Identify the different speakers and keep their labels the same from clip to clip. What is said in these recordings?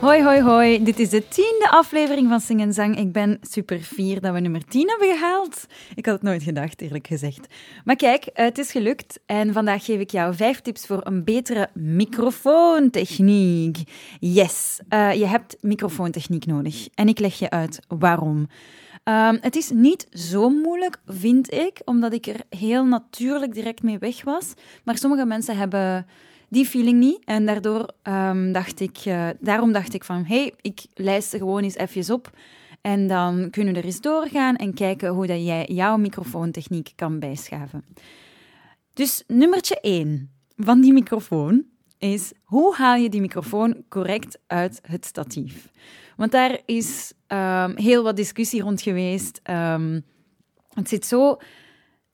Speaker 1: Hoi, hoi, hoi. Dit is de tiende aflevering van Sing en Zang. Ik ben super fier dat we nummer 10 hebben gehaald. Ik had het nooit gedacht, eerlijk gezegd. Maar kijk, het is gelukt. En vandaag geef ik jou vijf tips voor een betere microfoontechniek. Yes, uh, je hebt microfoontechniek nodig. En ik leg je uit waarom. Um, het is niet zo moeilijk, vind ik, omdat ik er heel natuurlijk direct mee weg was. Maar sommige mensen hebben die feeling niet. En daardoor um, dacht ik, uh, daarom dacht ik van, hey, ik lijst gewoon eens even op. En dan kunnen we er eens doorgaan en kijken hoe dat jij jouw microfoontechniek kan bijschaven. Dus nummertje 1 van die microfoon is, hoe haal je die microfoon correct uit het statief? Want daar is um, heel wat discussie rond geweest. Um, het zit zo...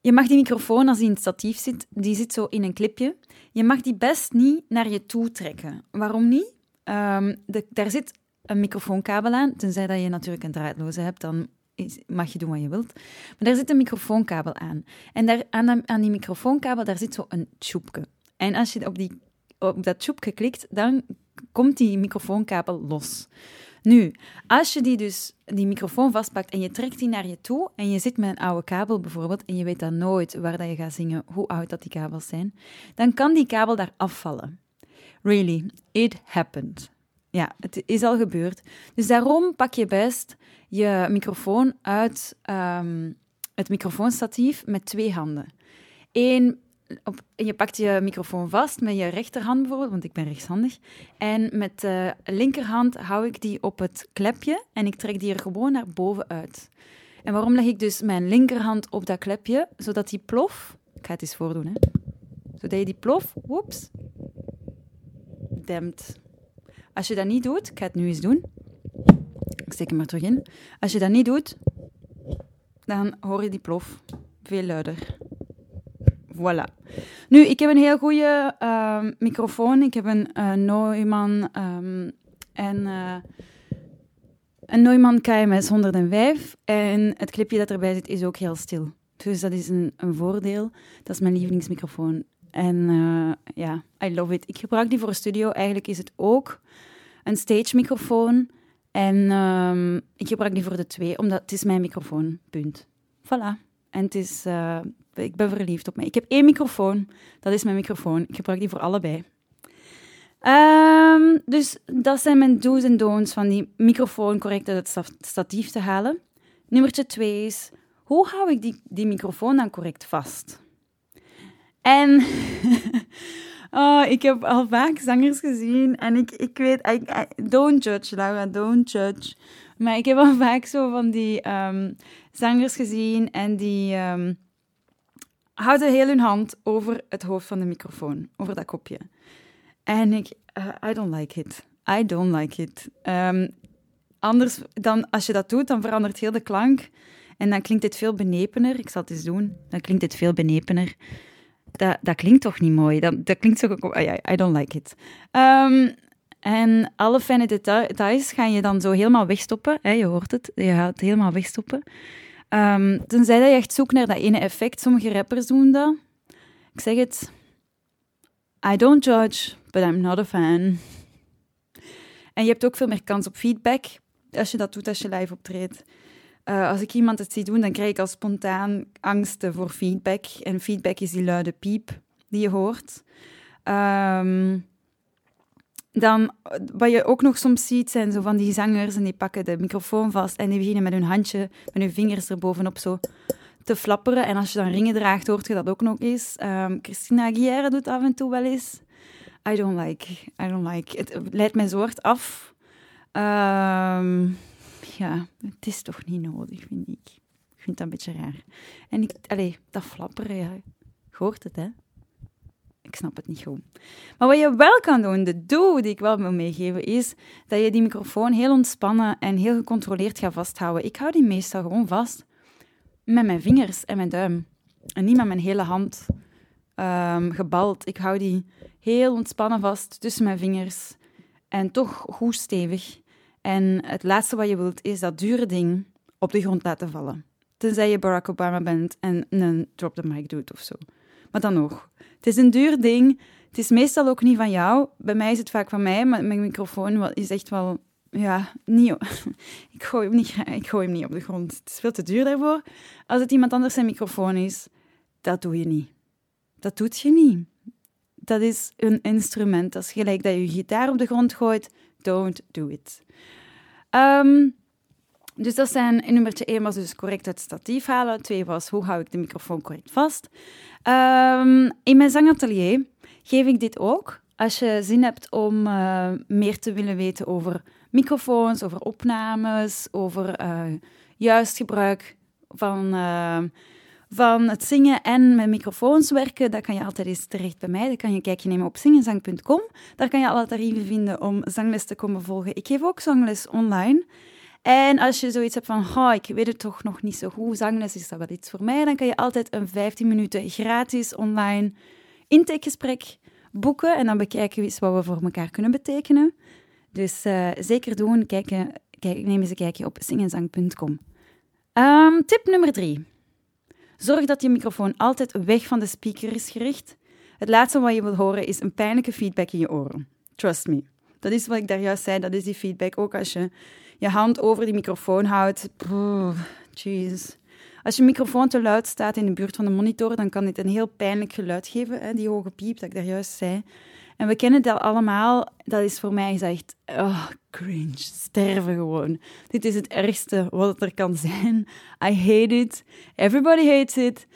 Speaker 1: Je mag die microfoon, als die in het statief zit, die zit zo in een clipje. Je mag die best niet naar je toe trekken. Waarom niet? De, daar zit een microfoonkabel aan, tenzij dat je natuurlijk een draadloze hebt, dan is, mag je doen wat je wilt. Maar daar zit een microfoonkabel aan. En daar, aan, aan die microfoonkabel daar zit zo een tjoepje. En als je op, die, op dat tjoepje klikt, dan komt die microfoonkabel los. Nu, als je die dus die microfoon vastpakt en je trekt die naar je toe en je zit met een oude kabel bijvoorbeeld en je weet dan nooit waar dat je gaat zingen, hoe oud dat die kabels zijn, dan kan die kabel daar afvallen. Really, it happened. Ja, het is al gebeurd. Dus daarom pak je best je microfoon uit um, het microfoonstatief met twee handen. Eén je pakt je microfoon vast met je rechterhand bijvoorbeeld, want ik ben rechtshandig. En met de linkerhand hou ik die op het klepje en ik trek die er gewoon naar boven uit. En waarom leg ik dus mijn linkerhand op dat klepje? Zodat die plof... Ik ga het eens voordoen, hè. Zodat je die plof, woeps, dempt. Als je dat niet doet, ik ga het nu eens doen. Ik steek hem maar terug in. Als je dat niet doet, dan hoor je die plof veel luider. Voilà. Nu, ik heb een heel goede uh, microfoon. Ik heb een uh, Neumann um, en uh, een Neumann KMS 105. En het clipje dat erbij zit is ook heel stil. Dus dat is een, een voordeel. Dat is mijn lievelingsmicrofoon. En uh, ja, I love it. Ik gebruik die voor studio. Eigenlijk is het ook een stage microfoon. En um, ik gebruik die voor de twee, omdat het is mijn microfoon. Punt. Voilà. En het is, uh, ik ben verliefd op mij. Ik heb één microfoon. Dat is mijn microfoon. Ik gebruik die voor allebei. Um, dus dat zijn mijn do's en don'ts van die microfoon correct uit het statief te halen. Nummertje twee is, hoe hou ik die, die microfoon dan correct vast? En oh, ik heb al vaak zangers gezien en ik, ik weet, I, don't judge Laura, don't judge. Maar ik heb al vaak zo van die um, zangers gezien en die um, houden heel hun hand over het hoofd van de microfoon, over dat kopje. En ik, uh, I don't like it. I don't like it. Um, anders dan, als je dat doet, dan verandert heel de klank. En dan klinkt het veel benepener. Ik zal het eens doen. Dan klinkt het veel benepener. Dat, dat klinkt toch niet mooi? Dat, dat klinkt zo... I don't like it. Um, en alle fijne details ga je dan zo helemaal wegstoppen. Hè, je hoort het, je gaat het helemaal wegstoppen. Um, tenzij dat je echt zoekt naar dat ene effect. Sommige rappers doen dat. Ik zeg het. I don't judge, but I'm not a fan. En je hebt ook veel meer kans op feedback als je dat doet als je live optreedt. Uh, als ik iemand het zie doen, dan krijg ik al spontaan angsten voor feedback. En feedback is die luide piep die je hoort. Um, dan, wat je ook nog soms ziet, zijn zo van die zangers en die pakken de microfoon vast en die beginnen met hun handje, met hun vingers erbovenop zo te flapperen. En als je dan ringen draagt, hoort je dat ook nog eens. Um, Christina Aguilera doet af en toe wel eens. I don't like, I don't like. Het leidt mijn zo af. Um, ja, het is toch niet nodig, vind ik. Ik vind dat een beetje raar. En ik, allez, dat flapperen, ja. Je hoort het, hè. Ik snap het niet goed. Maar wat je wel kan doen, de do die ik wel wil meegeven, is dat je die microfoon heel ontspannen en heel gecontroleerd gaat vasthouden. Ik hou die meestal gewoon vast met mijn vingers en mijn duim. En niet met mijn hele hand um, gebald. Ik hou die heel ontspannen vast tussen mijn vingers. En toch goed stevig. En het laatste wat je wilt is dat dure ding op de grond laten vallen. Tenzij je Barack Obama bent en een drop the mic doet of zo. Maar dan nog. Het is een duur ding. Het is meestal ook niet van jou. Bij mij is het vaak van mij, maar mijn microfoon is echt wel... Ja, niet, ik, gooi hem niet, ik gooi hem niet op de grond. Het is veel te duur daarvoor. Als het iemand anders zijn microfoon is, dat doe je niet. Dat doet je niet. Dat is een instrument. Dat is gelijk dat je je gitaar op de grond gooit. Don't do it. Um, dus dat zijn, nummertje 1 was dus correct het statief halen. 2 was hoe hou ik de microfoon correct vast. Um, in mijn zangatelier geef ik dit ook. Als je zin hebt om uh, meer te willen weten over microfoons, over opnames, over uh, juist gebruik van, uh, van het zingen en met microfoons werken, dan kan je altijd eens terecht bij mij. Dan kan je een kijkje nemen op zingenzang.com. Daar kan je alle tarieven vinden om zangles te komen volgen. Ik geef ook zangles online. En als je zoiets hebt van, oh, ik weet het toch nog niet zo goed, zangles is dat wel iets voor mij, dan kan je altijd een 15 minuten gratis online intakegesprek boeken en dan bekijken we wat we voor elkaar kunnen betekenen. Dus uh, zeker doen, kijken, kijk, neem eens een kijkje op zingenzang.com. Um, ehm, tip nummer drie. Zorg dat je microfoon altijd weg van de speaker is gericht. Het laatste wat je wilt horen is een pijnlijke feedback in je oren. Trust me. Dat is wat ik daar juist zei, dat is die feedback. Ook als je je hand over die microfoon houdt. Jeez. Als je microfoon te luid staat in de buurt van de monitor, dan kan dit een heel pijnlijk geluid geven, hè, die hoge piep dat ik daar juist zei. En we kennen dat allemaal. Dat is voor mij echt oh, cringe. Sterven gewoon. Dit is het ergste wat er kan zijn. I hate it. Everybody hates it.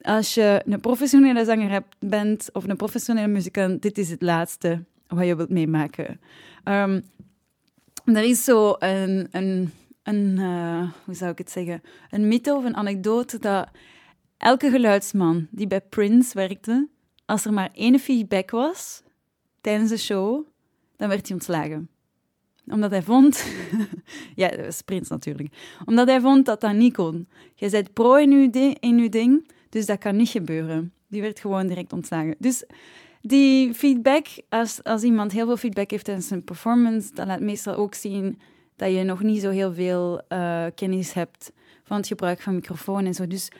Speaker 1: Als je een professionele zanger hebt, bent of een professionele muzikant, dit is het laatste wat je wilt meemaken. Um, er is zo een, een, een uh, hoe zou ik het zeggen, een mythe of een anekdote dat elke geluidsman die bij Prince werkte, als er maar één feedback was tijdens de show, dan werd hij ontslagen. Omdat hij vond... ja, dat was Prince natuurlijk. Omdat hij vond dat dat niet kon. Je bent pro in je, in uw ding, dus dat kan niet gebeuren. Die werd gewoon direct ontslagen. Dus die feedback, als, als iemand heel veel feedback heeft tijdens een performance, dan laat meestal ook zien dat je nog niet zo heel veel uh, kennis hebt van het gebruik van microfoon en zo. Dus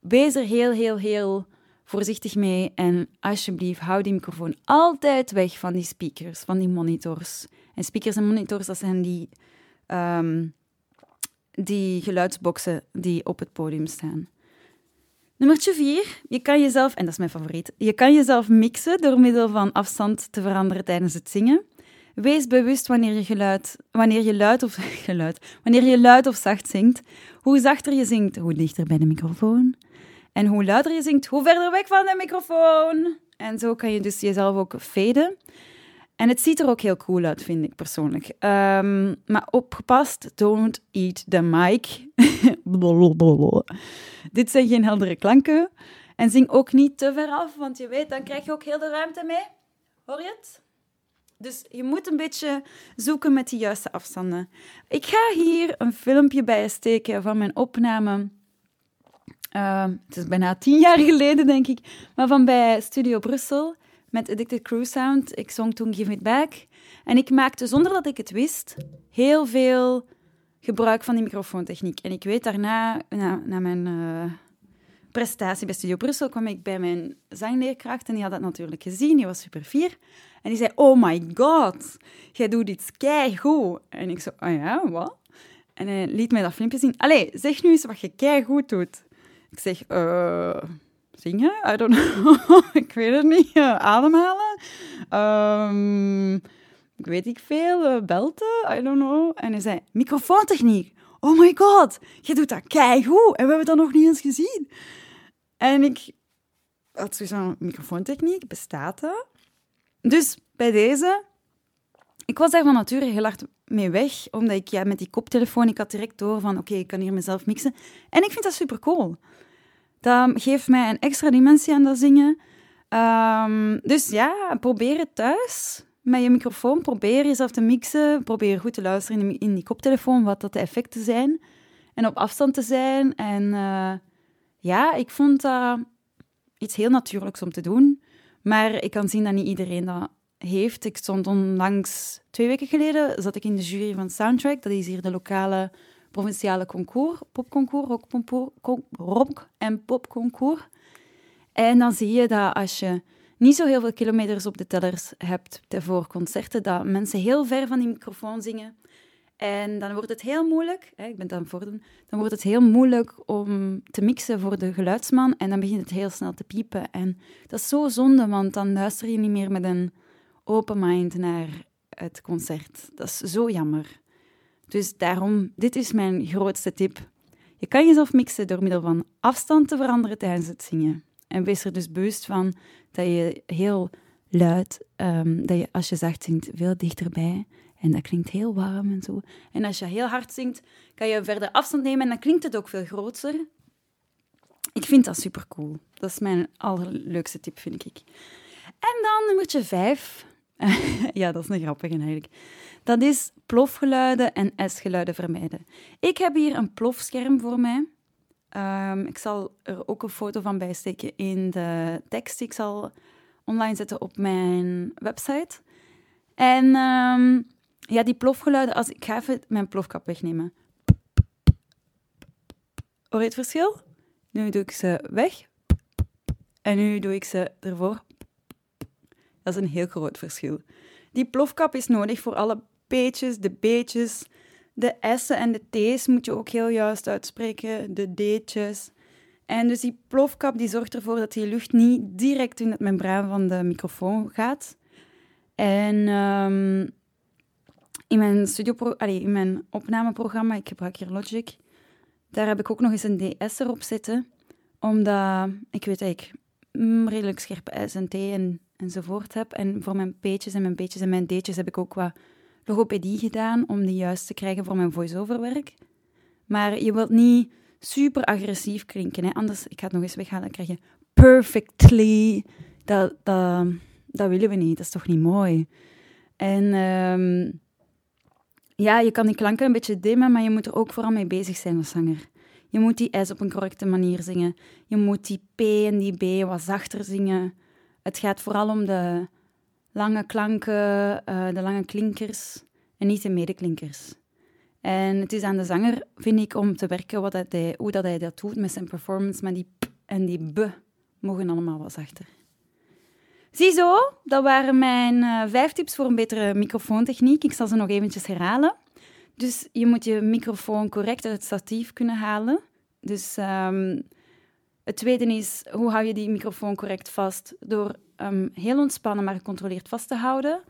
Speaker 1: wees er heel, heel, heel voorzichtig mee. En alsjeblieft, hou die microfoon altijd weg van die speakers, van die monitors. En speakers en monitors, dat zijn die, um, die geluidsboxen die op het podium staan. Nummertje vier, je kan jezelf, en dat is mijn favoriet, je kan jezelf mixen door middel van afstand te veranderen tijdens het zingen. Wees bewust wanneer je, geluid, wanneer je luid of geluid, wanneer je luid of zacht zingt. Hoe zachter je zingt, hoe dichter bij de microfoon. En hoe luider je zingt, hoe verder weg van de microfoon. En zo kan je dus jezelf ook faden. En het ziet er ook heel cool uit, vind ik persoonlijk. Um, maar opgepast, don't eat the mic. Dit zijn geen heldere klanken. En zing ook niet te ver af, want je weet, dan krijg je ook heel de ruimte mee. Hoor je het? Dus je moet een beetje zoeken met die juiste afstanden. Ik ga hier een filmpje bij steken van mijn opname. Uh, het is bijna tien jaar geleden, denk ik. Maar van bij Studio Brussel met Addicted Crew Sound. Ik zong toen Give It Back. En ik maakte, zonder dat ik het wist, heel veel gebruik van die microfoontechniek. En ik weet daarna, na, na mijn uh, prestatie bij Studio Brussel, kwam ik bij mijn zangleerkracht en die had dat natuurlijk gezien. Die was super fier. En die zei, oh my god, jij doet iets keigoed. En ik zo, oh ja, wat? En hij liet mij dat filmpje zien. Allee, zeg nu eens wat je keigoed doet. Ik zeg, eh... zingen? I don't know. ik weet het niet. ademhalen? Um, weet ik veel, uh, belten, I don't know. En hij zei, microfoontechniek. Oh my god, je doet dat keigoed. En we hebben dat nog niet eens gezien. En ik had van, microfoontechniek, bestaat dat? Dus bij deze, ik was daar van nature heel hard mee weg, omdat ik ja, met die koptelefoon, ik had direct door van, oké, ik kan hier mezelf mixen. En ik vind dat super cool. Dat geeft mij een extra dimensie aan dat zingen. Um, dus ja, probeer het thuis met je microfoon probeer jezelf te mixen. Probeer goed te luisteren in die, koptelefoon, wat dat de effecten zijn. En op afstand te zijn. En uh, ja, ik vond dat iets heel natuurlijks om te doen. Maar ik kan zien dat niet iedereen dat heeft. Ik stond onlangs, twee weken geleden, zat ik in de jury van Soundtrack. Dat is hier de lokale provinciale concours, popconcours, rock, en popconcours. En dan zie je dat als je niet zo heel veel kilometers op de tellers hebt voor concerten, dat mensen heel ver van die microfoon zingen. En dan wordt het heel moeilijk, hè, ik ben dan voor dan wordt het heel moeilijk om te mixen voor de geluidsman en dan begint het heel snel te piepen. En dat is zo zonde, want dan luister je niet meer met een open mind naar het concert. Dat is zo jammer. Dus daarom, dit is mijn grootste tip. Je kan jezelf mixen door middel van afstand te veranderen tijdens het zingen. En wees er dus bewust van dat je heel luid, um, dat je als je zacht zingt, veel dichterbij. En dat klinkt heel warm en zo. En als je heel hard zingt, kan je verder afstand nemen en dan klinkt het ook veel groter. Ik vind dat super cool. Dat is mijn allerleukste tip, vind ik. En dan nummertje vijf. ja, dat is een grappige eigenlijk. Dat is plofgeluiden en S-geluiden vermijden. Ik heb hier een plofscherm voor mij. Ehm, ik zal er ook een foto van bijsteken in de tekst. Ik zal online zetten op mijn website. En um, ja, die plofgeluiden, als, ik ga even mijn plofkap wegnemen. Hoor je het verschil? Nu doe ik ze weg. En nu doe ik ze ervoor. Dat is een heel groot verschil. Die plofkap is nodig voor alle P'tjes, de B'tjes. De S'en en de T's moet je ook heel juist uitspreken. De D'tjes. En dus die plofkap die zorgt ervoor dat die lucht niet direct in het membraan van de microfoon gaat. En um, in mijn, studio, allee, in mijn opnameprogramma, ik gebruik hier Logic, daar heb ik ook nog eens een DS erop zitten. Omdat ik weet ik mm, redelijk scherpe S en T en, enzovoort heb. En voor mijn P'tjes en mijn B'tjes en mijn D'tjes heb ik ook wat logopedie gedaan om die juist te krijgen voor mijn voice-over werk. Maar je wilt niet super agressief klinken. Hè? Anders, ik ga het nog eens weghalen, dan krijg je perfectly. Dat, dat, dat willen we niet, dat is toch niet mooi? En um, ja, je kan die klanken een beetje dimmen, maar je moet er ook vooral mee bezig zijn als zanger. Je moet die S op een correcte manier zingen. Je moet die P en die B wat zachter zingen. Het gaat vooral om de lange klanken, uh, de lange klinkers en niet de medeklinkers. En het is aan de zanger, vind ik, om te werken wat hij, hoe dat hij dat doet met zijn performance. Maar die P en die B mogen allemaal wat zachter. Ziezo, dat waren mijn uh, vijf tips voor een betere microfoontechniek. Ik zal ze nog eventjes herhalen. Dus je moet je microfoon correct uit het statief kunnen halen. Dus um, het tweede is, hoe hou je die microfoon correct vast? Door um, heel ontspannen, maar gecontroleerd vast te houden.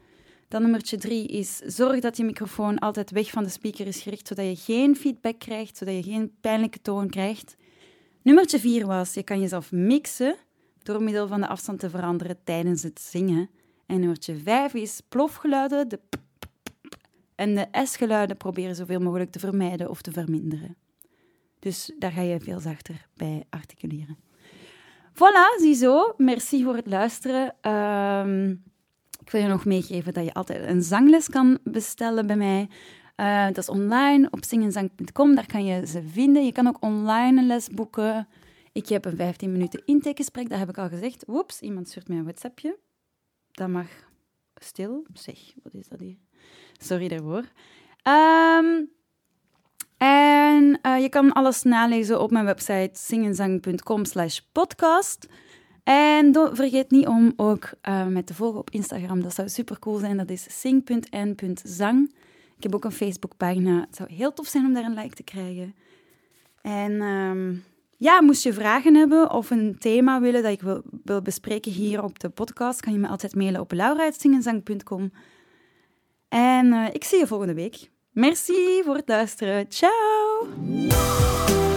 Speaker 1: Dan nummertje drie is, zorg dat je microfoon altijd weg van de speaker is gericht, zodat je geen feedback krijgt, zodat je geen pijnlijke toon krijgt. Nummertje vier was, je kan jezelf mixen door middel van de afstand te veranderen tijdens het zingen. En nummertje 5 is plofgeluiden, de en de S-geluiden proberen zoveel mogelijk te vermijden of te verminderen. Dus daar ga je veel zachter bij articuleren. Voilà, ziezo. Merci voor het luisteren. Ehm, ik wil je nog meegeven dat je altijd een zangles kan bestellen bij mij. Uh, dat is online op zingenzang.com, daar kan je ze vinden. Je kan ook online een les boeken. Ik heb een 15 minuten intakegesprek, dat heb ik al gezegd. Woeps, iemand stuurt mij een WhatsAppje. Dat mag stil. Zeg, wat is dat hier? Sorry daarvoor. Um, en uh, je kan alles nalezen op mijn website zingenzang.com slash podcast. En vergeet niet om ook uh, mij te volgen op Instagram. Dat zou super cool zijn. Dat is sing.n.zang. Ik heb ook een Facebookpagina. Het zou heel tof zijn om daar een like te krijgen. En um, ja, moest je vragen hebben of een thema willen dat ik wil, wil bespreken hier op de podcast, kan je me altijd mailen op laurauitzingenzang.com. En uh, ik zie je volgende week. Merci voor het luisteren. Ciao! Tchau!